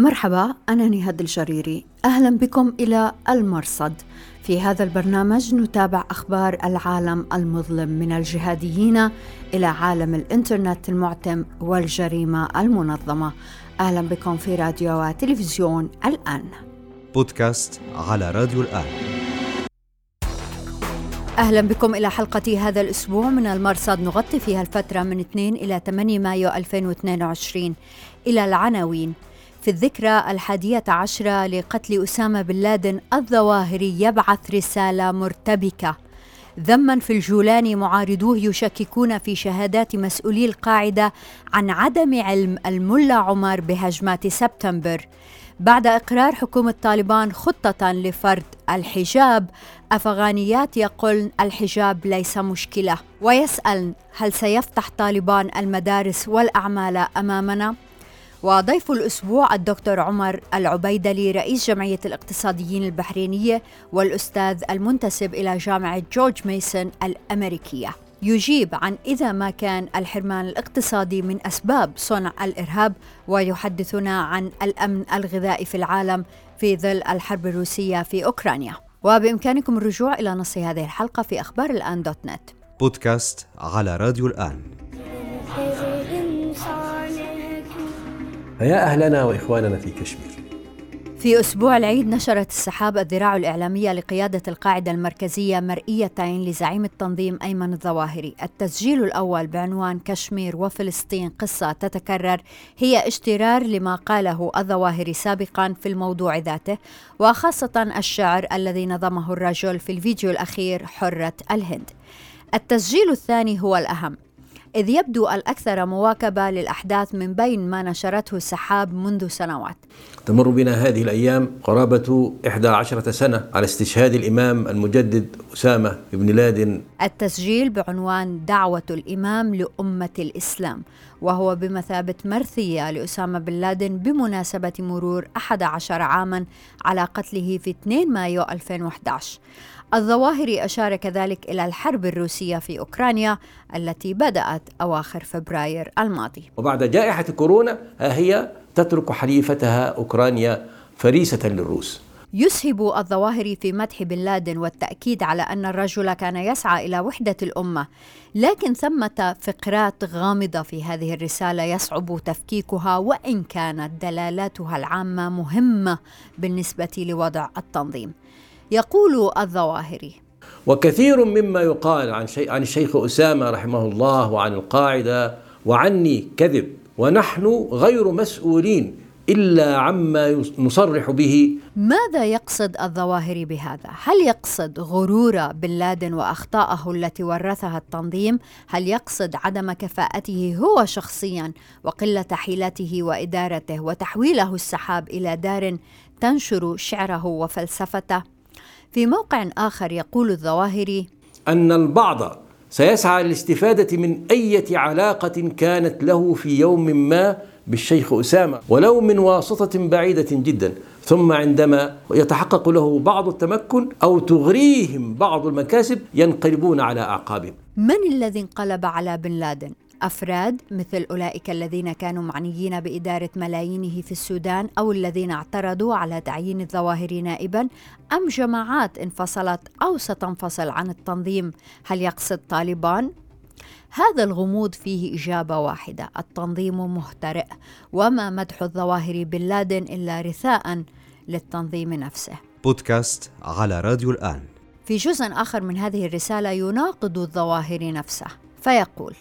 مرحبا أنا نهاد الجريري. أهلا بكم إلى المرصد. في هذا البرنامج نتابع أخبار العالم المظلم من الجهاديين إلى عالم الإنترنت المعتم والجريمة المنظمة. أهلا بكم في راديو وتلفزيون الآن. بودكاست على راديو الآن. أهلا بكم إلى حلقة هذا الأسبوع من المرصد. نغطي فيها الفترة من 2 إلى 8 مايو 2022 إلى العناوين. في الذكرى الحادية عشرة لقتل أسامة بن لادن الظواهري يبعث رسالة مرتبكة. ذما في الجولان معارضوه يشككون في شهادات مسؤولي القاعدة عن عدم علم الملا عمر بهجمات سبتمبر. بعد إقرار حكومة طالبان خطة لفرض الحجاب أفغانيات يقولن الحجاب ليس مشكلة. ويسأل هل سيفتح طالبان المدارس والأعمال أمامنا؟ وضيف الأسبوع الدكتور عمر العبيدلي رئيس جمعية الاقتصاديين البحرينية والأستاذ المنتسب إلى جامعة جورج ميسون الأمريكية. يجيب عن إذا ما كان الحرمان الاقتصادي من أسباب صنع الإرهاب ويحدثنا عن الأمن الغذائي في العالم في ظل الحرب الروسية في أوكرانيا. وبإمكانكم الرجوع إلى نص هذه الحلقة في أخبار الآن دوت نت. بودكاست على راديو الآن. فيا أهلنا وإخواننا في كشمير. في أسبوع العيد نشرت السحاب الذراع الإعلامية لقيادة القاعدة المركزية مرئيتين لزعيم التنظيم أيمن الظواهري. التسجيل الأول بعنوان كشمير وفلسطين قصة تتكرر. هي اشترار لما قاله الظواهري سابقا في الموضوع ذاته وخاصة الشعر الذي نظمه الرجل في الفيديو الأخير حرة الهند. التسجيل الثاني هو الأهم. إذ يبدو الأكثر مواكبة للأحداث من بين ما نشرته السحاب منذ سنوات. تمر بنا هذه الأيام قرابة 11 سنة على استشهاد الإمام المجدد أسامة بن لادن التسجيل بعنوان دعوة الإمام لأمة الإسلام وهو بمثابة مرثية لأسامة بن لادن بمناسبة مرور 11 عاما على قتله في 2 مايو 2011 الظواهري أشار كذلك إلى الحرب الروسية في أوكرانيا التي بدأت أواخر فبراير الماضي. وبعد جائحة كورونا ها هي تترك حليفتها أوكرانيا فريسة للروس. يسهب الظواهري في مدح بن لادن والتأكيد على أن الرجل كان يسعى إلى وحدة الأمة لكن ثمة فقرات غامضة في هذه الرسالة يصعب تفكيكها وإن كانت دلالاتها العامة مهمة بالنسبة لوضع التنظيم. يقول الظواهري وكثير مما يقال عن شيء عن الشيخ أسامة رحمه الله وعن القاعدة وعني كذب ونحن غير مسؤولين إلا عما نصرح به ماذا يقصد الظواهري بهذا؟ هل يقصد غرور بن لادن واخطائه التي ورثها التنظيم؟ هل يقصد عدم كفاءته هو شخصيا وقلة حيلته وإدارته وتحويله السحاب إلى دار تنشر شعره وفلسفته؟ في موقع آخر يقول الظواهري أن البعض سيسعى للاستفادة من أي علاقة كانت له في يوم ما بالشيخ أسامة ولو من واسطة بعيدة جدا ثم عندما يتحقق له بعض التمكن أو تغريهم بعض المكاسب ينقلبون على أعقابهم من الذي انقلب على بن لادن؟ أفراد مثل أولئك الذين كانوا معنيين بإدارة ملايينه في السودان أو الذين اعترضوا على تعيين الظواهر نائبا أم جماعات انفصلت أو ستنفصل عن التنظيم؟ هل يقصد طالبان؟ هذا الغموض فيه إجابة واحدة التنظيم مهترئ وما مدح الظواهر بن لادن إلا رثاء للتنظيم نفسه. بودكاست على راديو الآن. في جزء آخر من هذه الرسالة يناقض الظواهر نفسه فيقول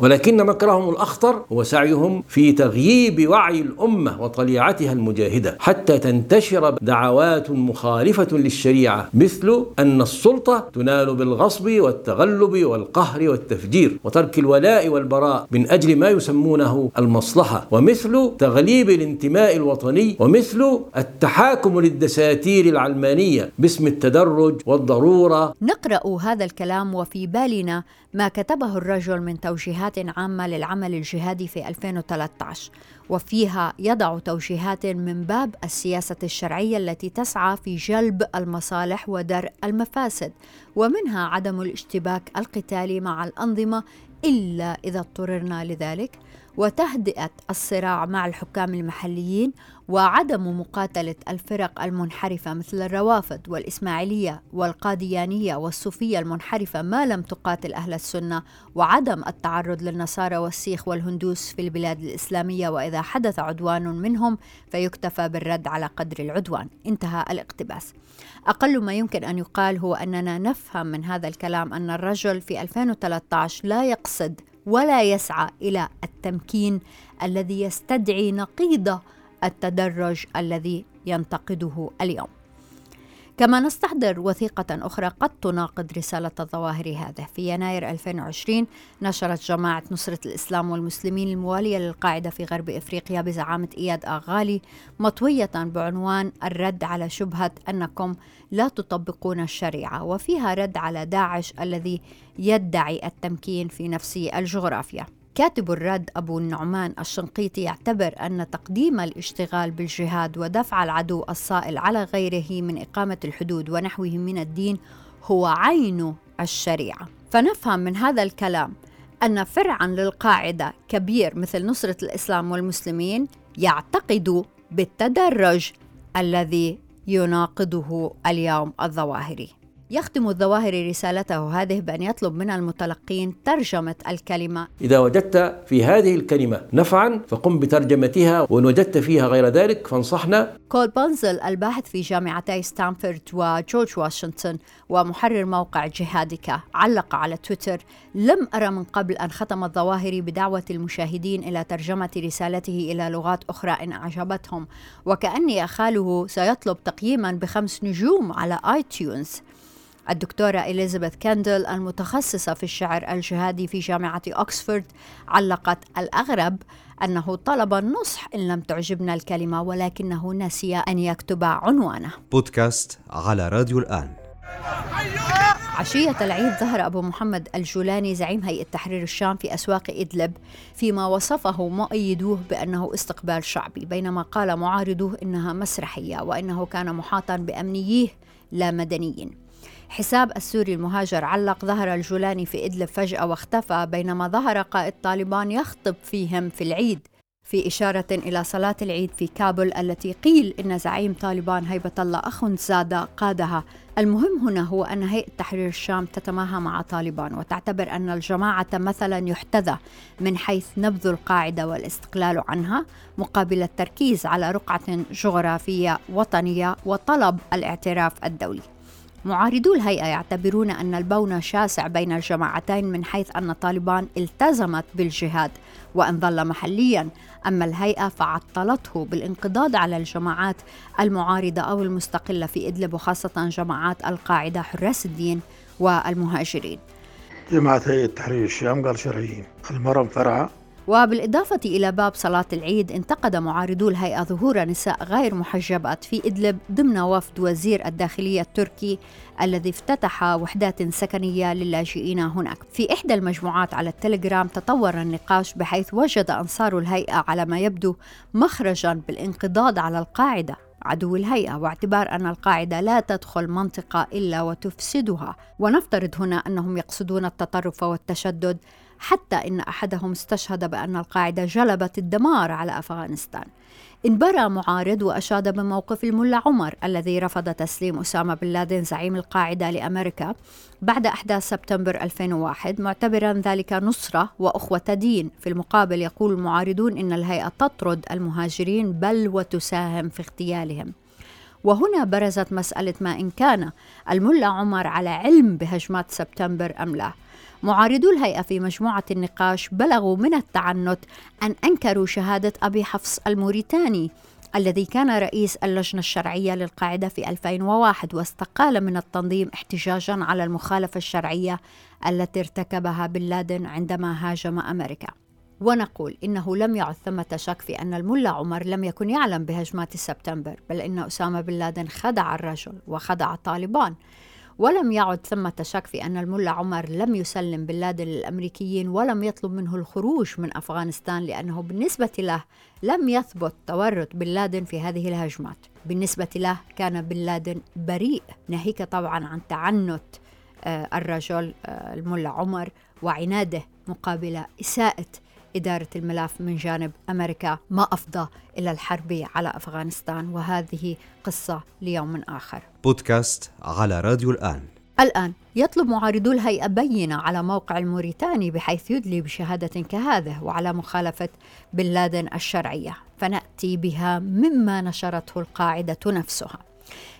ولكن مكرهم الأخطر هو سعيهم في تغييب وعي الأمة وطليعتها المجاهدة حتى تنتشر دعوات مخالفة للشريعة مثل أن السلطة تنال بالغصب والتغلب والقهر والتفجير وترك الولاء والبراء من أجل ما يسمونه المصلحة ومثل تغليب الانتماء الوطني ومثل التحاكم للدساتير العلمانية باسم التدرج والضرورة. نقرأ هذا الكلام وفي بالنا ما كتبه الرجل من توجيهات عامة للعمل الجهادي في 2013 وفيها يضع توجيهات من باب السياسة الشرعية التي تسعى في جلب المصالح ودرء المفاسد ومنها عدم الاشتباك القتالي مع الأنظمة إلا إذا اضطررنا لذلك. وتهدئة الصراع مع الحكام المحليين وعدم مقاتلة الفرق المنحرفة مثل الروافض والإسماعيلية والقاديانية والصوفية المنحرفة ما لم تقاتل أهل السنة وعدم التعرض للنصارى والسيخ والهندوس في البلاد الإسلامية. وإذا حدث عدوان منهم فيكتفى بالرد على قدر العدوان. انتهى الاقتباس. أقل ما يمكن أن يقال هو أننا نفهم من هذا الكلام أن الرجل في 2013 لا يقصد ولا يسعى إلى التمكين الذي يستدعي نقيض التدرج الذي ينتقده اليوم. كما نستحضر وثيقة أخرى قد تناقض رسالة الظواهر هذا. في يناير 2020 نشرت جماعة نصرة الإسلام والمسلمين الموالية للقاعدة في غرب إفريقيا بزعامة إياد آغالي مطوية بعنوان الرد على شبهة أنكم لا تطبقون الشريعة وفيها رد على داعش الذي يدعي التمكين في نفس الجغرافيا. كاتب الرد أبو النعمان الشنقيطي يعتبر أن تقديم الاشتغال بالجهاد ودفع العدو الصائل على غيره من إقامة الحدود ونحوه من الدين هو عين الشريعة. فنفهم من هذا الكلام أن فرعا للقاعدة كبير مثل نصرة الإسلام والمسلمين يعتقد بالتدرج الذي يناقضه اليوم الظواهري. يختم الظواهري رسالته هذه بأن يطلب من المتلقين ترجمة الكلمة. إذا وجدت في هذه الكلمة نفعا فقم بترجمتها وإن وجدت فيها غير ذلك فانصحنا. كول بونزل الباحث في جامعتي ستانفورد وجورج واشنطن ومحرر موقع جهادك علق على تويتر لم أرى من قبل أن ختم الظواهري بدعوة المشاهدين إلى ترجمة رسالته إلى لغات أخرى إن أعجبتهم. وكأني أخاله سيطلب تقييما بخمس نجوم على iTunes الدكتورة إليزابيث كيندل المتخصصة في الشعر الجهادي في جامعة أكسفورد علقت الأغرب أنه طلب النصح إن لم تعجبنا الكلمة ولكنه نسي أن يكتب عنوانه. بودكاست على راديو الآن. عشية العيد ظهر أبو محمد الجولاني زعيم هيئة تحرير الشام في أسواق إدلب فيما وصفه مؤيدوه بأنه استقبال شعبي بينما قال معارضوه إنها مسرحية وإنه كان محاطا بأمنييه لا مدنيين. حساب السوري المهاجر علق ظهر الجولاني في إدلب فجأة واختفى بينما ظهر قائد طالبان يخطب فيهم في العيد. في إشارة إلى صلاة العيد في كابل التي قيل إن زعيم طالبان هيبة الله أخ زادة قادها. المهم هنا هو أن هيئة تحرير الشام تتماهى مع طالبان وتعتبر أن الجماعة مثلا يحتذى من حيث نبذ القاعدة والاستقلال عنها مقابل التركيز على رقعة جغرافية وطنية وطلب الاعتراف الدولي. معارضو الهيئة يعتبرون أن البون شاسع بين الجماعتين من حيث أن طالبان التزمت بالجهاد وإن ظل محليا. أما الهيئة فعطلته بالانقضاض على الجماعات المعارضة أو المستقلة في إدلب وخاصة جماعات القاعدة حراس الدين والمهاجرين. جماعة هيئة تحرير الشام قال شرعيين المرم فرعة وبالإضافة إلى باب صلاة العيد انتقد معارضو الهيئة ظهور نساء غير محجبات في إدلب ضمن وفد وزير الداخلية التركي الذي افتتح وحدات سكنية للاجئين هناك. في إحدى المجموعات على التليجرام تطور النقاش بحيث وجد أنصار الهيئة على ما يبدو مخرجا بالانقضاض على القاعدة عدو الهيئة واعتبار أن القاعدة لا تدخل منطقة إلا وتفسدها. ونفترض هنا أنهم يقصدون التطرف والتشدد حتى إن أحدهم استشهد بأن القاعدة جلبت الدمار على أفغانستان. انبرى معارض وأشاد بموقف الملا عمر الذي رفض تسليم أسامة بن لادن زعيم القاعدة لأمريكا بعد أحداث سبتمبر 2001 معتبرا ذلك نصرة وأخوة دين. في المقابل يقول المعارضون إن الهيئة تطرد المهاجرين بل وتساهم في اغتيالهم. وهنا برزت مسألة ما إن كان الملا عمر على علم بهجمات سبتمبر أم لا. معارضو الهيئة في مجموعة النقاش بلغوا من التعنت أن أنكروا شهادة أبي حفص الموريتاني الذي كان رئيس اللجنة الشرعية للقاعدة في 2001 واستقال من التنظيم احتجاجا على المخالفة الشرعية التي ارتكبها بن لادن عندما هاجم أمريكا. ونقول إنه لم يعد ثمة شك في أن الملا عمر لم يكن يعلم بهجمات سبتمبر بل إن أسامة بن لادن خدع الرجل وخدع طالبان. ولم يعد ثمة شك في أن الملا عمر لم يسلم بن لادن للأمريكيين ولم يطلب منه الخروج من أفغانستان لأنه بالنسبة له لم يثبت تورط بن لادن في هذه الهجمات. بالنسبة له كان بن لادن بريء ناهيك طبعا عن تعنت آه، الرجل آه، الملا عمر وعناده مقابل إساءة إدارة الملف من جانب أمريكا ما أفضى إلى الحرب على أفغانستان وهذه قصة ليوم آخر. بودكاست على راديو الآن. الآن يطلب معارضو الهيئة بينة على موقع الموريتاني بحيث يدلي بشهادة كهذه وعلى مخالفة بن لادن الشرعية. فنأتي بها مما نشرته القاعدة نفسها.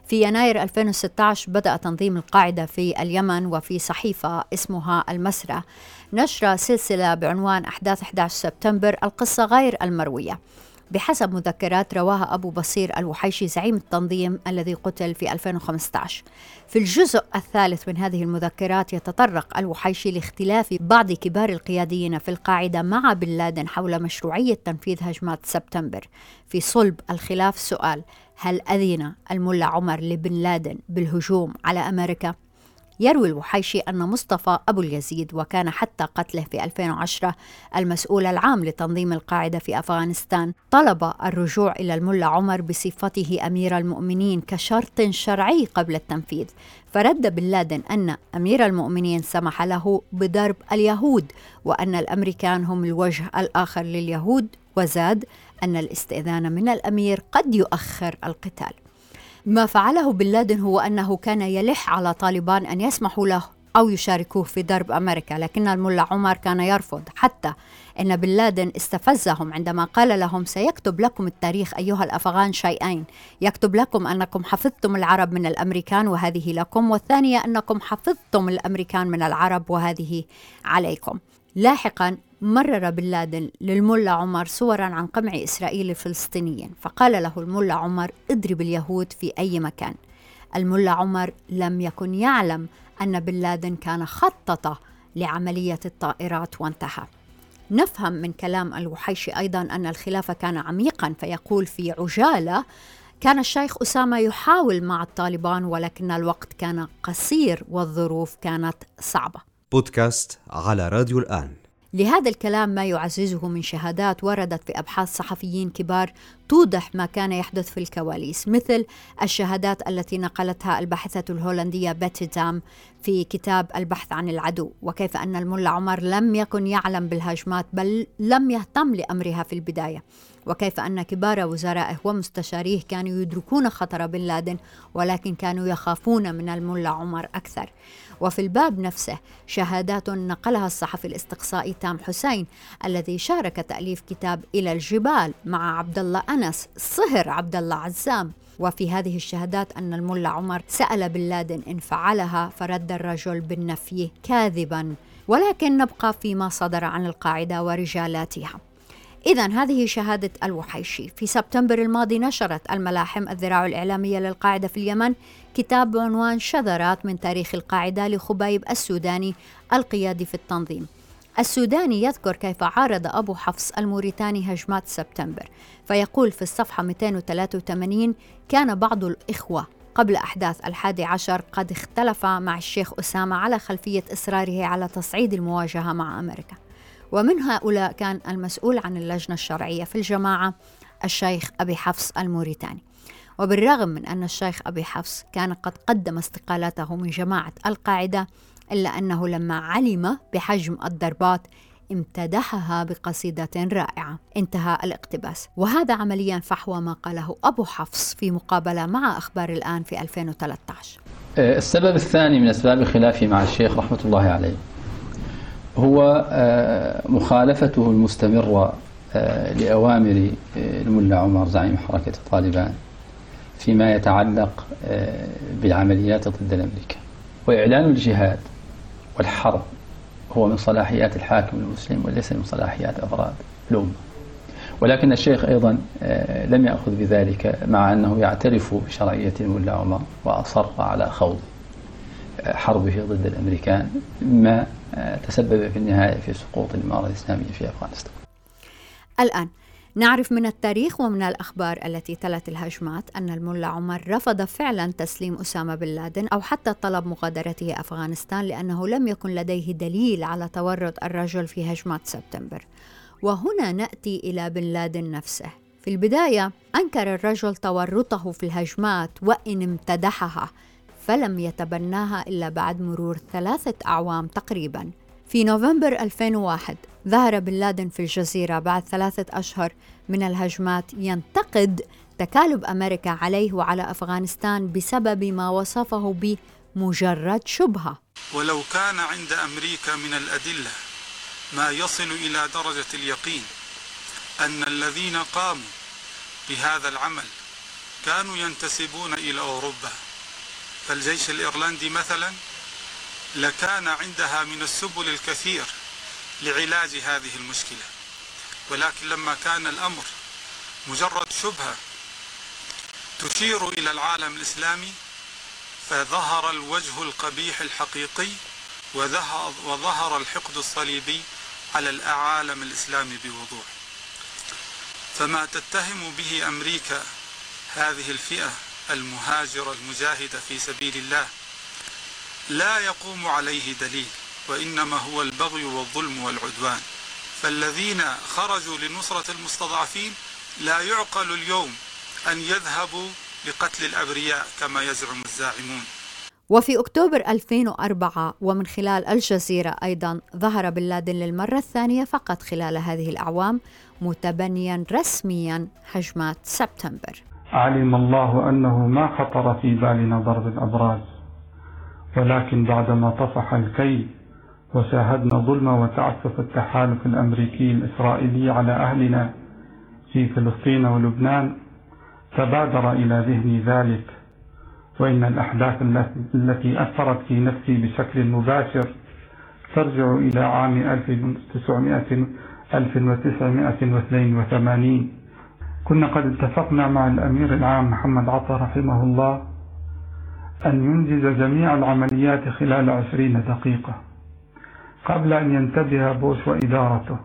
في يناير 2016 بدأ تنظيم القاعدة في اليمن وفي صحيفة اسمها المسرة نشر سلسلة بعنوان أحداث 11 سبتمبر القصة غير المروية. بحسب مذكرات رواها أبو بصير الوحيشي زعيم التنظيم الذي قتل في 2015 في الجزء الثالث من هذه المذكرات يتطرق الوحيشي لاختلاف بعض كبار القياديين في القاعدة مع بن لادن حول مشروعية تنفيذ هجمات سبتمبر. في صلب الخلاف سؤال هل أذن الملا عمر لبن لادن بالهجوم على أمريكا؟ يروي الوحيشي أن مصطفى أبو اليزيد وكان حتى قتله في 2010 المسؤول العام لتنظيم القاعدة في أفغانستان طلب الرجوع إلى الملا عمر بصفته أمير المؤمنين كشرط شرعي قبل التنفيذ. فرد بن لادن أن أمير المؤمنين سمح له بضرب اليهود وأن الأمريكان هم الوجه الآخر لليهود وزاد أن الاستئذان من الأمير قد يؤخر القتال. ما فعله بن لادن هو أنه كان يلح على طالبان أن يسمحوا له أو يشاركوه في ضرب أمريكا لكن الملا عمر كان يرفض حتى أن بن لادن استفزهم عندما قال لهم سيكتب لكم التاريخ أيها الأفغان شيئين يكتب لكم أنكم حفظتم العرب من الأمريكان وهذه لكم والثانية أنكم حفظتم الأمريكان من العرب وهذه عليكم. لاحقا مرر بن لادن للملا عمر صورا عن قمع إسرائيل الفلسطينيين فقال له الملا عمر اضرب اليهود في أي مكان. الملا عمر لم يكن يعلم أن بن لادن كان خطط لعملية الطائرات وانتهى. نفهم من كلام الوحيشي أيضا أن الخلاف كان عميقا فيقول في عجالة كان الشيخ أسامة يحاول مع الطالبان ولكن الوقت كان قصير والظروف كانت صعبة. بودكاست على راديو الآن. لهذا الكلام ما يعززه من شهادات وردت في أبحاث صحفيين كبار توضح ما كان يحدث في الكواليس مثل الشهادات التي نقلتها الباحثة الهولندية بيتي دام في كتاب البحث عن العدو وكيف أن الملا عمر لم يكن يعلم بالهجمات بل لم يهتم لأمرها في البداية. وكيف أن كبار وزرائه ومستشاريه كانوا يدركون خطر بن لادن ولكن كانوا يخافون من الملا عمر أكثر. وفي الباب نفسه شهادات نقلها الصحفي الاستقصائي تام حسين الذي شارك تأليف كتاب إلى الجبال مع عبد الله أنس صهر عبد الله عزام. وفي هذه الشهادات أن الملا عمر سأل بن لادن إن فعلها فرد الرجل بالنفي كاذبا. ولكن نبقى فيما صدر عن القاعدة ورجالاتها. إذا هذه شهادة الوحيشي. في سبتمبر الماضي نشرت الملاحم الذراع الإعلامية للقاعدة في اليمن كتاب بعنوان شذرات من تاريخ القاعدة لخبيب السوداني القيادي في التنظيم. السوداني يذكر كيف عارض أبو حفص الموريتاني هجمات سبتمبر. فيقول في الصفحة 283 كان بعض الإخوة قبل أحداث الحادي عشر قد اختلف مع الشيخ أسامة على خلفية إصراره على تصعيد المواجهة مع أمريكا. ومن هؤلاء كان المسؤول عن اللجنة الشرعية في الجماعة الشيخ أبي حفص الموريتاني. وبالرغم من أن الشيخ أبي حفص كان قد قدم استقالته من جماعة القاعدة إلا أنه لما علم بحجم الضربات امتدحها بقصيدة رائعة. انتهى الاقتباس. وهذا عمليا فحوى ما قاله أبو حفص في مقابلة مع أخبار الآن في 2013 آه، السبب الثاني من أسباب خلافي مع الشيخ رحمة الله عليه. هو آه، مخالفته المستمرة آه، لأوامر الملا عمر زعيم حركة طالبان فيما يتعلق آه، بالعمليات ضد الأمريكا. وإعلان الجهاد والحرب هو من صلاحيات الحاكم المسلم وليس من صلاحيات أفراد الأمة. ولكن الشيخ أيضا آه، لم يأخذ بذلك مع أنه يعترف بشرعية الملا عمر وأصر على خوض آه، حربه ضد الأمريكان ما تسبب في النهاية في سقوط الإمارة الإسلامية في أفغانستان. الآن نعرف من التاريخ ومن الأخبار التي تلت الهجمات أن الملا عمر رفض فعلا تسليم أسامة بن لادن أو حتى طلب مغادرته أفغانستان لأنه لم يكن لديه دليل على تورط الرجل في هجمات سبتمبر. وهنا نأتي إلى بن لادن نفسه. في البداية أنكر الرجل تورطه في الهجمات وإن امتدحها. فلم يتبناها إلا بعد مرور ثلاثة أعوام تقريباً. في نوفمبر 2001 ظهر بن لادن في الجزيرة بعد ثلاثة أشهر من الهجمات ينتقد تكالب أمريكا عليه وعلى أفغانستان بسبب ما وصفه بمجرد شبهة. ولو كان عند أمريكا من الأدلة ما يصل إلى درجة اليقين أن الذين قاموا بهذا العمل كانوا ينتسبون إلى أوروبا. فالجيش الإيرلندي مثلا لكان عندها من السبل الكثير لعلاج هذه المشكلة. ولكن لما كان الأمر مجرد شبهة تشير إلى العالم الإسلامي فظهر الوجه القبيح الحقيقي وظهر الحقد الصليبي على العالم الإسلامي بوضوح. فما تتهم به أمريكا هذه الفئة المهاجرة المجاهدة في سبيل الله. لا يقوم عليه دليل وإنما هو البغي والظلم والعدوان. فالذين خرجوا لنصرة المستضعفين لا يعقل اليوم أن يذهبوا لقتل الأبرياء كما يزعم الزاعمون. وفي أكتوبر 2004 ومن خلال الجزيرة أيضا ظهر بن لادن للمرة الثانية فقط خلال هذه الأعوام متبنيا رسميا هجمات سبتمبر. علم الله أنه ما خطر في بالنا ضرب الأبراج ولكن بعدما طفح الكيل وشاهدنا ظلم وتعسف التحالف الأمريكي الإسرائيلي على أهلنا في فلسطين ولبنان تبادر إلى ذهني ذلك. وإن الأحداث التي أثرت في نفسي بشكل مباشر ترجع إلى عام 1900 1982 كنا قد اتفقنا مع الأمير العام محمد عطا رحمه الله أن ينجز جميع العمليات خلال عشرين دقيقة قبل أن ينتبه بوش وإدارته.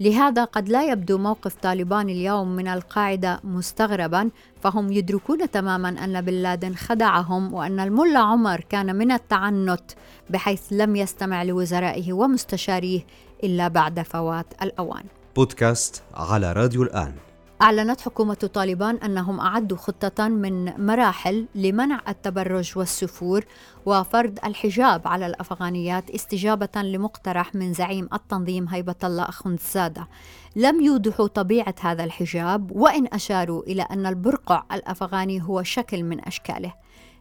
لهذا قد لا يبدو موقف طالبان اليوم من القاعدة مستغربا فهم يدركون تماما أن بن لادن خدعهم وأن الملا عمر كان من التعنت بحيث لم يستمع لوزرائه ومستشاريه إلا بعد فوات الأوان. بودكاست على راديو الآن. أعلنت حكومة طالبان أنهم أعدوا خطة من مراحل لمنع التبرج والسفور وفرض الحجاب على الأفغانيات استجابة لمقترح من زعيم التنظيم هيبة الله أخندزادة لم يوضحوا طبيعة هذا الحجاب وإن أشاروا إلى أن البرقع الأفغاني هو شكل من أشكاله.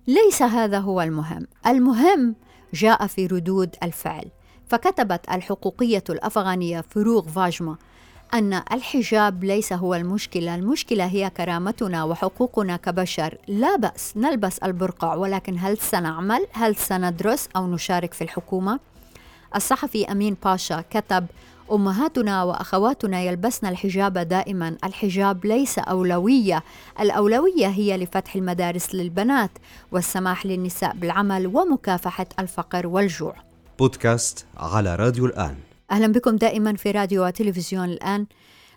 ليس هذا هو المهم. المهم جاء في ردود الفعل. فكتبت الحقوقية الأفغانية فروغ فاجما أن الحجاب ليس هو المشكلة، المشكلة هي كرامتنا وحقوقنا كبشر، لا بأس نلبس البرقع ولكن هل سنعمل؟ هل سندرس أو نشارك في الحكومة؟ الصحفي أمين باشا كتب: أمهاتنا وأخواتنا يلبسن الحجاب دائما، الحجاب ليس أولوية، الأولوية هي لفتح المدارس للبنات والسماح للنساء بالعمل ومكافحة الفقر والجوع. بودكاست على راديو الآن أهلا بكم دائما في راديو وتلفزيون الآن.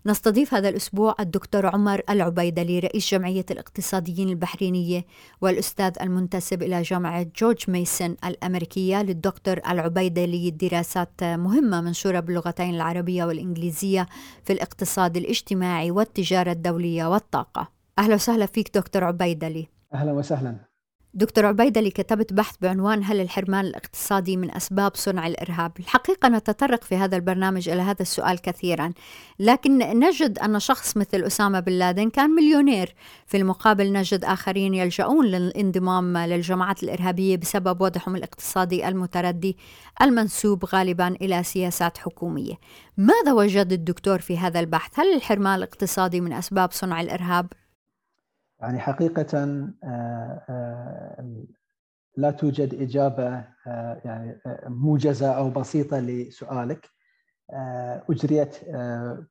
نستضيف هذا الأسبوع الدكتور عمر العبيدلي رئيس جمعية الاقتصاديين البحرينية والأستاذ المنتسب إلى جامعة جورج ميسون الأمريكية للدكتور العبيدلي دراسات مهمة منشورة باللغتين العربية والإنجليزية في الاقتصاد الاجتماعي والتجارة الدولية والطاقة. أهلا وسهلا فيك دكتور عبيدلي. أهلا وسهلا. دكتور عبيدة اللي كتبت بحث بعنوان هل الحرمان الاقتصادي من أسباب صنع الإرهاب الحقيقة نتطرق في هذا البرنامج إلى هذا السؤال كثيرا لكن نجد أن شخص مثل أسامة بن لادن كان مليونير في المقابل نجد آخرين يلجؤون للانضمام للجماعات الإرهابية بسبب وضعهم الاقتصادي المتردي المنسوب غالبا إلى سياسات حكومية ماذا وجد الدكتور في هذا البحث؟ هل الحرمان الاقتصادي من أسباب صنع الإرهاب؟ يعني حقيقة آه، آه، لا توجد إجابة آه، يعني موجزة أو بسيطة لسؤالك. أجريت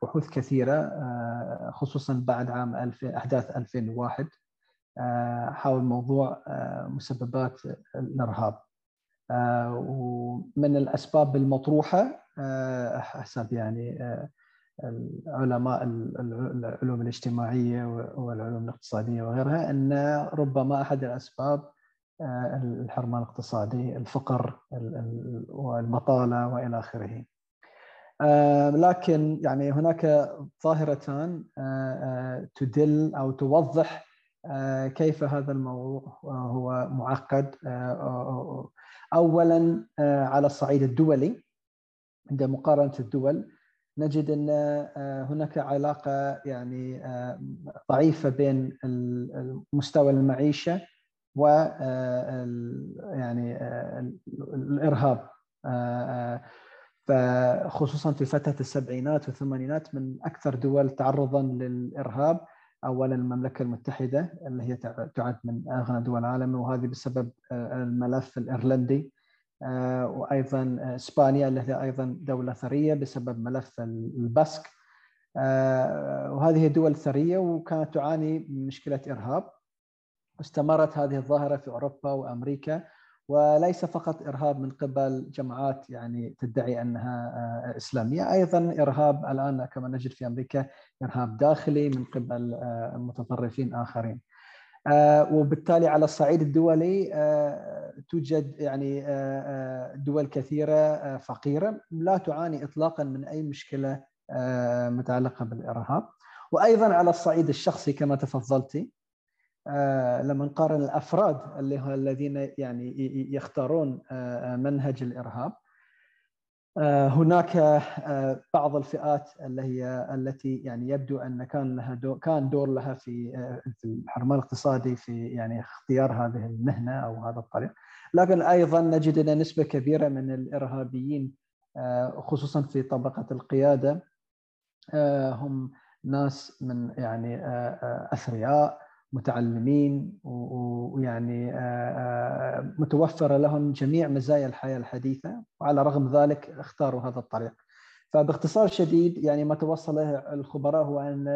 بحوث كثيرة خصوصا بعد عام أحداث 2001 حول موضوع مسببات الإرهاب. ومن الأسباب المطروحة حسب يعني علماء العلوم الاجتماعية والعلوم الاقتصادية وغيرها أن ربما أحد الأسباب آه، الحرمان الاقتصادي الفقر والبطاله وإلى آخره. آه، لكن يعني هناك ظاهرتان آه، تدل أو توضح كيف هذا الموضوع هو معقد اولا على الصعيد الدولي عند مقارنة الدول نجد أن هناك علاقة يعني ضعيفة بين مستوى المعيشة و يعني الإرهاب. فخصوصا في فترة السبعينات والثمانينات من أكثر دول تعرضا للإرهاب اولا المملكة المتحدة اللي هي تعد من أغنى دول العالم وهذه بسبب الملف الإيرلندي. وأيضا إسبانيا التي أيضا دولة ثرية بسبب ملف البسك وهذه دول ثرية وكانت تعاني من مشكلة إرهاب. استمرت هذه الظاهرة في أوروبا وأمريكا وليس فقط إرهاب من قبل جماعات يعني تدعي أنها آه، إسلامية، أيضا إرهاب الآن كما نجد في أمريكا إرهاب داخلي من قبل آه، متطرفين آخرين. آه، وبالتالي على الصعيد الدولي توجد يعني دول كثيرة فقيرة لا تعاني اطلاقا من أي مشكلة متعلقة بالإرهاب. وأيضا على الصعيد الشخصي كما تفضلتي آه، لما نقارن الأفراد اللي الذين يعني يختارون آه، منهج الإرهاب آه، هناك بعض الفئات اللي هي التي يعني يبدو أن كان لها دور كان دور لها في في الحرمان الاقتصادي في يعني اختيار هذه المهنة أو هذا الطريق. لكن أيضا نجد أن نسبة كبيرة من الإرهابيين خصوصا في طبقة القيادة هم ناس من يعني أثرياء متعلمين ويعني آه، آه، متوفرة لهم جميع مزايا الحياة الحديثة وعلى رغم ذلك اختاروا هذا الطريق. فباختصار شديد يعني ما توصل الخبراء هو أن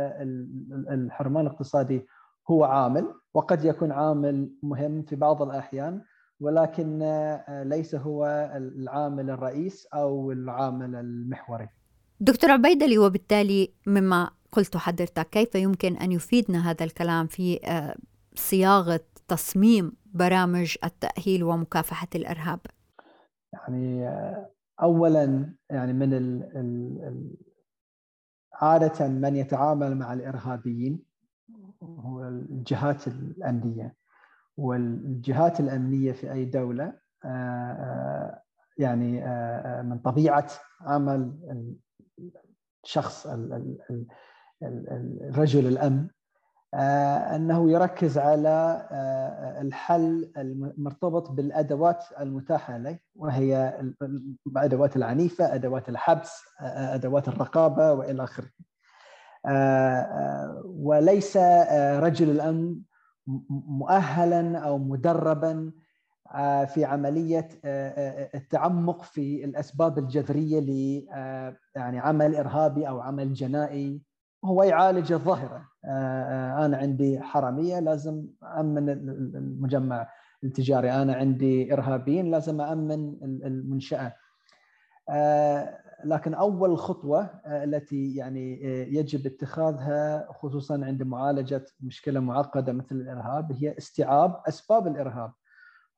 الحرمان الاقتصادي هو عامل وقد يكون عامل مهم في بعض الأحيان ولكن آه، ليس هو العامل الرئيس أو العامل المحوري. دكتور عبيدلي وبالتالي مما قلت حضرتك كيف يمكن أن يفيدنا هذا الكلام في آه، صياغة تصميم برامج التأهيل ومكافحة الإرهاب؟ يعني آه، أولا يعني من ال ال عادة من يتعامل مع الإرهابيين هو الجهات الأمنية. والجهات الأمنية في أي دولة آه، يعني من طبيعة عمل الشخص رجل الامن آه، أنه يركز على آه، الحل المرتبط بالأدوات المتاحة له وهي الأدوات العنيفة، أدوات الحبس، آه، أدوات الرقابة وإلى آخره. وليس رجل الامن مؤهلا أو مدربا في عملية التعمق في الأسباب الجذرية ل يعني عمل إرهابي أو عمل جنائي هو يعالج الظاهرة. آه، آه، أنا عندي حرامية لازم أمن المجمع التجاري. أنا عندي إرهابيين لازم أمن المنشأة. آه، لكن أول خطوة التي يعني يجب اتخاذها خصوصا عند معالجة مشكلة معقدة مثل الإرهاب هي استيعاب أسباب الإرهاب.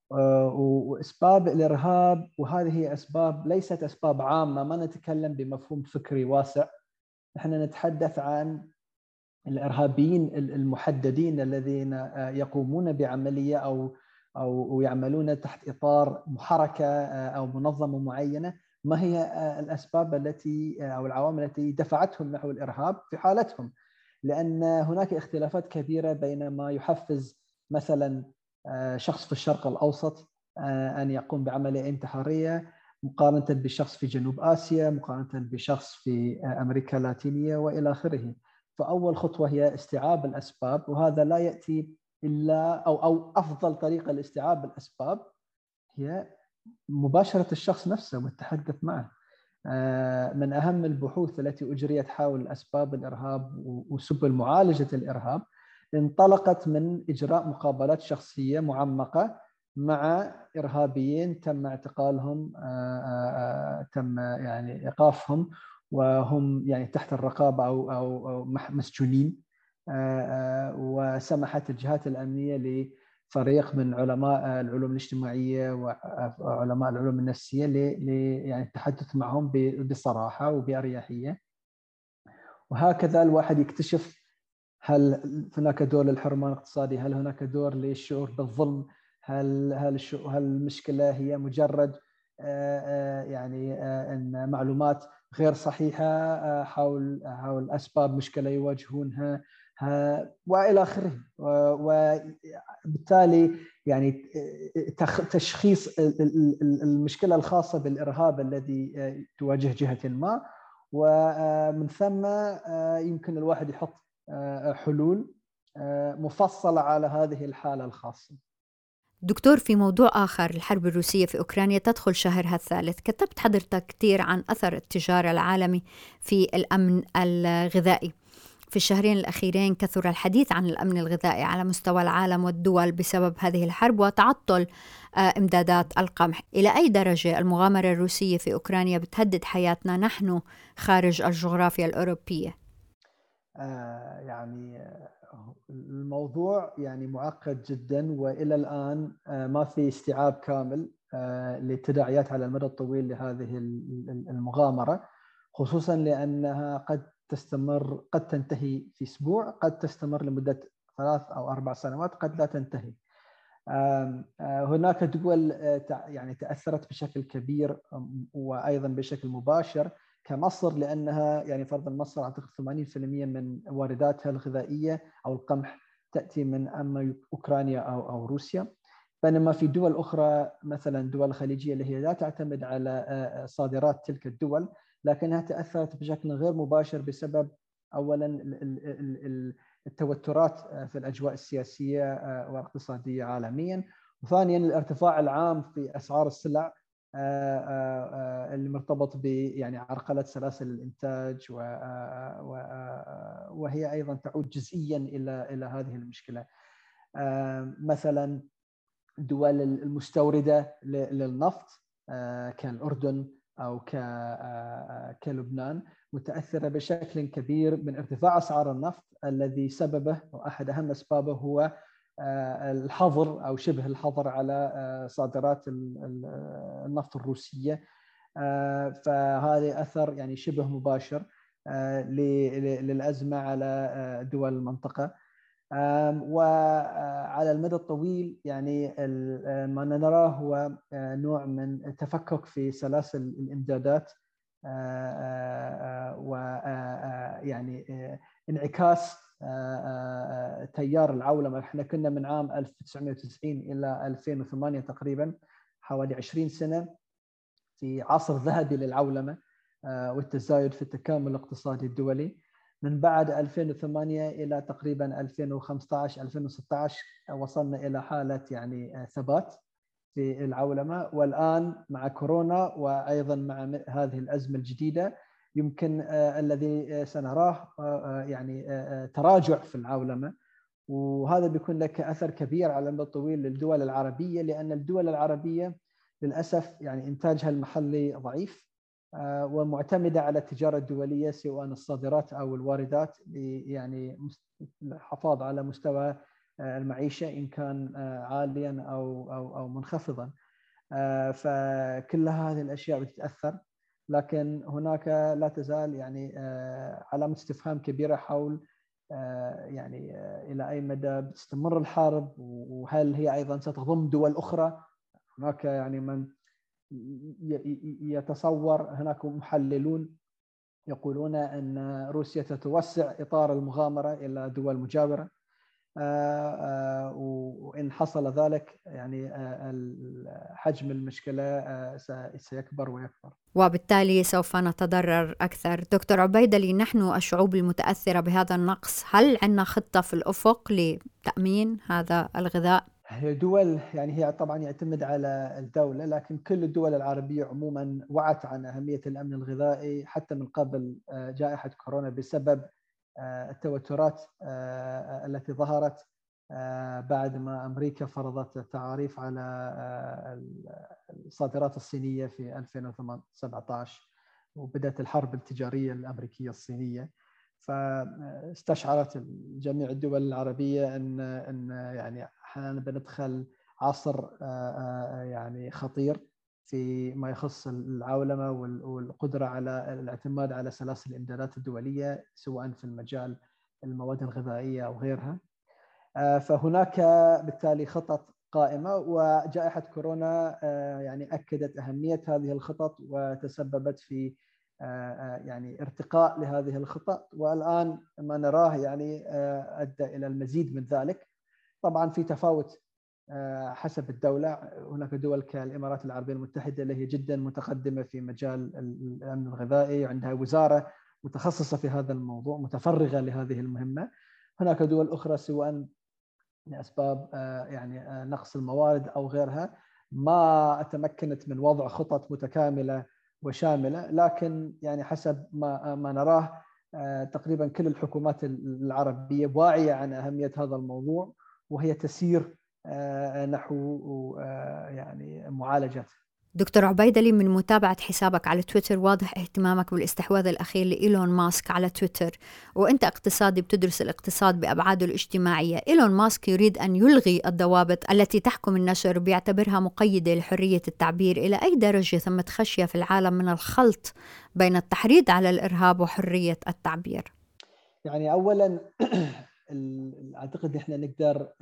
وأسباب الإرهاب وهذه أسباب ليست أسباب عامة ما نتكلم بمفهوم فكري واسع. إحنا نتحدث عن الإرهابيين المحددين الذين آه، يقومون بعملية أو أو يعملون تحت إطار محركة آه، أو منظمة معينة. ما هي آه، الأسباب التي أو العوامل التي دفعتهم نحو الإرهاب في حالتهم؟ لأن هناك اختلافات كبيرة بين ما يحفز مثلا شخص في الشرق الأوسط أن يقوم بعملية انتحارية مقارنة بشخص في جنوب آسيا، مقارنة بشخص في أمريكا اللاتينية وإلى آخره. فأول خطوة هي استيعاب الأسباب وهذا لا يأتي إلا أو أو أفضل طريقة لاستيعاب الأسباب هي مباشرة الشخص نفسه والتحدث معه. آه، من أهم البحوث التي أجريت حول أسباب الإرهاب وسبل معالجة الإرهاب انطلقت من إجراء مقابلات شخصية معمقة مع إرهابيين تم اعتقالهم آه، آه، آه، تم يعني إيقافهم وهم يعني تحت الرقابة أو أو مسجونين وسمحت الجهات الأمنية لفريق من علماء العلوم الاجتماعية وعلماء العلوم النفسية ل يعني التحدث معهم بصراحة وبأريحية وهكذا الواحد يكتشف هل هناك دور للحرمان الاقتصادي؟ هل هناك دور للشعور بالظلم؟ هل هل هل المشكلة هي مجرد يعني إن معلومات غير صحيحة حول حول أسباب مشكلة يواجهونها وإلى آخره وبالتالي يعني تشخيص المشكلة الخاصة بالإرهاب الذي تواجه جهة ما ومن ثم يمكن الواحد يحط حلول مفصلة على هذه الحالة الخاصة. دكتور في موضوع آخر الحرب الروسية في أوكرانيا تدخل شهرها الثالث. كتبت حضرتك كثير عن أثر التجارة العالمي في الأمن الغذائي. في الشهرين الأخيرين كثر الحديث عن الأمن الغذائي على مستوى العالم والدول بسبب هذه الحرب وتعطل آه، إمدادات القمح. إلى أي درجة المغامرة الروسية في أوكرانيا بتهدد حياتنا نحن خارج الجغرافيا الأوروبية؟ آه يعني الموضوع يعني معقد جدا وإلى الآن آه، ما في استيعاب كامل آه، للتداعيات على المدى الطويل لهذه المغامرة خصوصا لأنها قد تستمر قد تنتهي في أسبوع قد تستمر لمدة ثلاث أو أربع سنوات قد لا تنتهي. آه، هناك دول يعني تأثرت بشكل كبير وأيضا بشكل مباشر كمصر لأنها يعني فرضا مصر أعتقد 80% من وارداتها الغذائية أو القمح تأتي من أما أوكرانيا أو أو روسيا. بينما في دول أخرى مثلا دول الخليجيه اللي هي لا تعتمد على آه، آه، صادرات تلك الدول لكنها تأثرت بشكل غير مباشر بسبب اولا التوترات آه، في الأجواء السياسية والاقتصاديه عالميا. وثانيا الارتفاع العام في أسعار السلع آه، آه، آه، اللي مرتبط ب يعني عرقلة سلاسل الإنتاج وهي أيضا تعود جزئيا إلى إلى هذه المشكلة. مثلا الدول المستوردة للنفط كالأردن أو كلبنان متأثرة بشكل كبير من ارتفاع أسعار النفط الذي سببه وأحد أهم أسبابه هو الحظر أو شبه الحظر على آه، صادرات النفط الروسية. آه، فهذا أثر يعني شبه مباشر للأزمة على دول المنطقة. وعلى المدى الطويل يعني ما نراه هو نوع من تفكك في سلاسل الإمدادات ويعني انعكاس آه، آه، آه، تيار العولمة. إحنا كنا من عام 1990 إلى 2008 تقريبا حوالي 20 سنة في عصر ذهبي للعولمة والتزايد في التكامل الاقتصادي الدولي. من بعد 2008 إلى تقريبا 2015 2016 وصلنا إلى حالة يعني ثبات في العولمة. والآن مع كورونا وأيضا مع هذه الأزمة الجديدة يمكن آه، الذي آه، سنراه آه، يعني تراجع في العولمة. وهذا بيكون لك أثر كبير على المدى الطويل للدول العربية لأن الدول العربية للأسف يعني إنتاجها المحلي ضعيف ومعتمدة على التجارة الدولية سواء الصادرات أو الواردات يعني الحفاظ على مستوى المعيشة إن كان عاليا أو أو أو منخفضا. فكل هذه الأشياء بتتأثر. لكن هناك لا تزال يعني آه، علامة استفهام كبيرة حول آه، يعني آه، إلى أي مدى تستمر الحرب وهل هي أيضا ستضم دول أخرى. هناك يعني من يتصور هناك محللون يقولون أن روسيا تتوسع إطار المغامرة إلى دول مجاورة. وإن حصل ذلك يعني حجم المشكلة سيكبر ويكبر وبالتالي سوف نتضرر أكثر دكتور عبيدلي نحن الشعوب المتأثرة بهذا النقص هل عندنا خطة في الأفق لتأمين هذا الغذاء؟ هي دول يعني هي طبعا يعتمد على الدولة لكن كل الدول العربية عموما وعت عن أهمية الأمن الغذائي حتى من قبل آه، جائحة كورونا بسبب آه، التوترات آه، التي ظهرت آه، بعد ما أمريكا فرضت التعاريف على آه، الصادرات الصينية في 2017 وبدأت الحرب التجارية الأمريكية الصينية. فاستشعرت جميع الدول العربية أن أن يعني إحنا بندخل عصر آه، يعني خطير. في ما يخص العولمة والقدرة على الاعتماد على سلاسل الإمدادات الدولية سواء في المجال المواد الغذائية أو غيرها. آه، فهناك بالتالي خطط قائمة وجائحة كورونا يعني أكدت أهمية هذه الخطط وتسببت في يعني ارتقاء لهذه الخطط. والآن ما نراه يعني أدى إلى المزيد من ذلك. طبعا في تفاوت حسب الدولة هناك دول كالإمارات العربية المتحدة اللي هي جدا متقدمة في مجال الأمن الغذائي عندها وزارة متخصصة في هذا الموضوع متفرغة لهذه المهمة. هناك دول أخرى سواء لأسباب يعني نقص الموارد أو غيرها ما تمكنت من وضع خطط متكاملة وشاملة لكن يعني حسب ما ما نراه تقريبا كل الحكومات العربية واعية عن أهمية هذا الموضوع وهي تسير نحو يعني معالجته دكتور عبيدلي من متابعة حسابك على تويتر واضح اهتمامك بالاستحواذ الأخير لإيلون ماسك على تويتر وأنت اقتصادي بتدرس الاقتصاد بأبعاده الاجتماعية. إيلون ماسك يريد أن يلغي الضوابط التي تحكم النشر بيعتبرها مقيدة لحرية التعبير إلى أي درجة ثمة خشية في العالم من الخلط بين التحريض على الإرهاب وحرية التعبير. يعني أولا أعتقد إحنا نقدر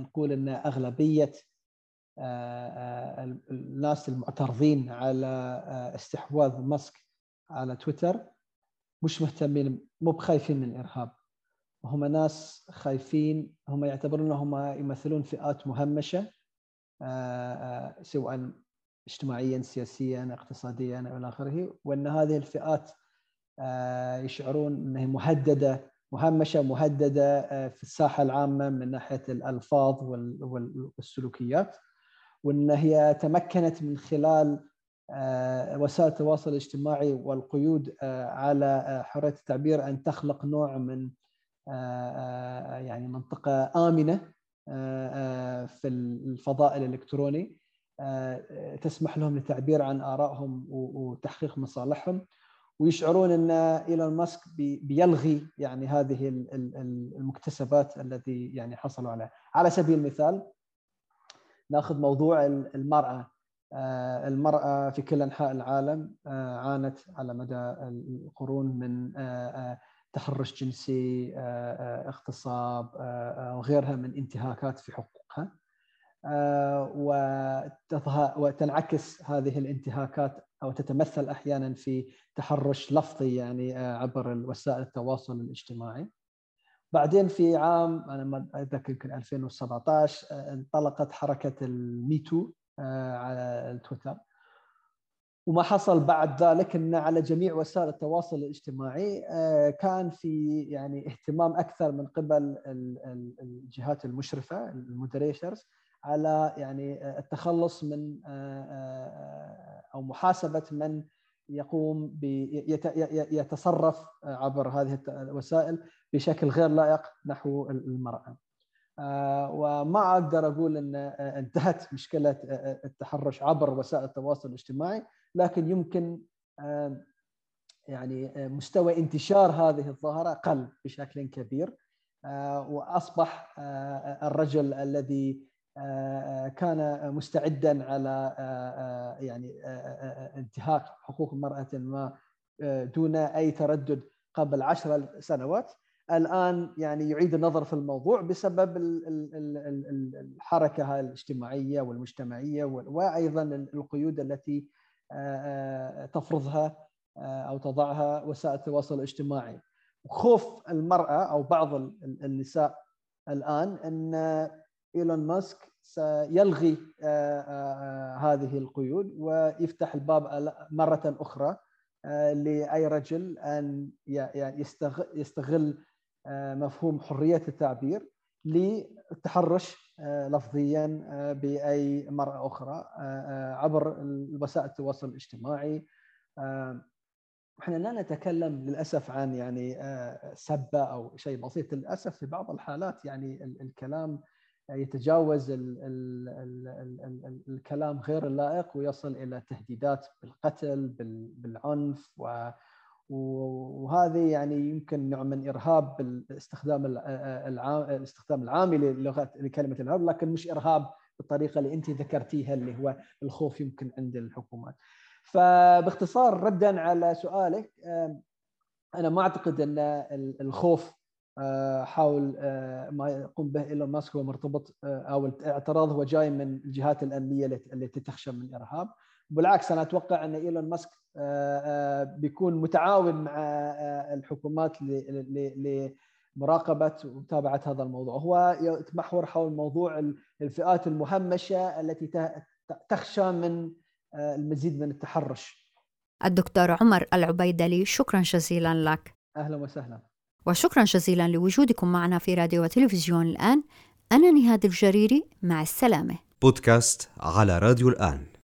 نقول أن أغلبية الناس المعترضين على استحواذ ماسك على تويتر مش مهتمين مو بخايفين من الإرهاب. هم ناس خايفين هم يعتبرون إنهم يمثلون فئات مهمشة سواء اجتماعيا سياسيا اقتصاديا إلى آخره وإن هذه الفئات يشعرون إنها مهددة مهمشة مهددة في الساحة العامة من ناحية الألفاظ والسلوكيات. وإن هي تمكنت من خلال وسائل التواصل الاجتماعي والقيود على حرية التعبير أن تخلق نوع من يعني منطقة آمنة في الفضاء الإلكتروني. تسمح لهم للتعبير عن آرائهم وتحقيق مصالحهم. ويشعرون أن إيلون ماسك بيلغي يعني هذه المكتسبات التي يعني حصلوا عليها. على سبيل المثال نأخذ موضوع المرأة. المرأة في كل أنحاء العالم عانت على مدى القرون من تحرش جنسي اغتصاب وغيرها من انتهاكات في حقوقها. وتنعكس هذه الانتهاكات أو تتمثل أحيانا في تحرش لفظي يعني عبر وسائل التواصل الاجتماعي. بعدين في عام أنا ما أتذكر يمكن 2017 انطلقت حركة الميتو على التويتر وما حصل بعد ذلك إن على جميع وسائل التواصل الاجتماعي كان في يعني اهتمام أكثر من قبل الجهات المشرفة المودريترز على يعني التخلص من أو محاسبة من يقوم يتصرف عبر هذه الوسائل بشكل غير لائق نحو المرأة. وما أقدر أقول إن انتهت مشكلة التحرش عبر وسائل التواصل الاجتماعي لكن يمكن يعني مستوى انتشار هذه الظاهرة قل بشكل كبير وأصبح الرجل الذي كان مستعدا على يعني انتهاك حقوق المراه ما دون أي تردد قبل عشر سنوات. الآن يعني يعيد النظر في الموضوع بسبب الحركة الاجتماعية والمجتمعية وأيضا القيود التي تفرضها أو تضعها وسائل التواصل الاجتماعي. خوف المرأة أو بعض النساء الآن إن إيلون ماسك سيلغي هذه القيود ويفتح الباب مرة أخرى لأي رجل أن يستغل مفهوم حرية التعبير للتحرش لفظيا بأي مراه أخرى عبر وسائل التواصل الاجتماعي. إحنا لا نتكلم للأسف عن يعني سبة أو شيء بسيط للأسف في بعض الحالات يعني الكلام يتجاوز ال ال ال الكلام غير اللائق ويصل إلى تهديدات بالقتل بالعنف و وهذه يعني يمكن نوع من إرهاب بالاستخدام الاستخدام العامي للغة لكلمة الارهاب لكن مش إرهاب بالطريقة اللي أنت ذكرتيها اللي هو الخوف يمكن عند الحكومات. فباختصار ردا على سؤالك أنا ما أعتقد أن الخوف حاول ما يقوم به إيلون ماسك هو مرتبط أو الاعتراض هو جاي من الجهات الأمنية التي تخشى من الإرهاب. بالعكس أنا أتوقع أن إيلون ماسك بيكون متعاون مع الحكومات لمراقبة ومتابعة هذا الموضوع. هو يتمحور حول موضوع الفئات المهمشة التي تخشى من المزيد من التحرش. الدكتور عمر العبيدلي شكرا جزيلا لك. أهلا وسهلا. وشكرا جزيلا لوجودكم معنا في راديو وتلفزيون الآن. أنا نهاد الجريري مع السلامة. بودكاست على راديو الآن.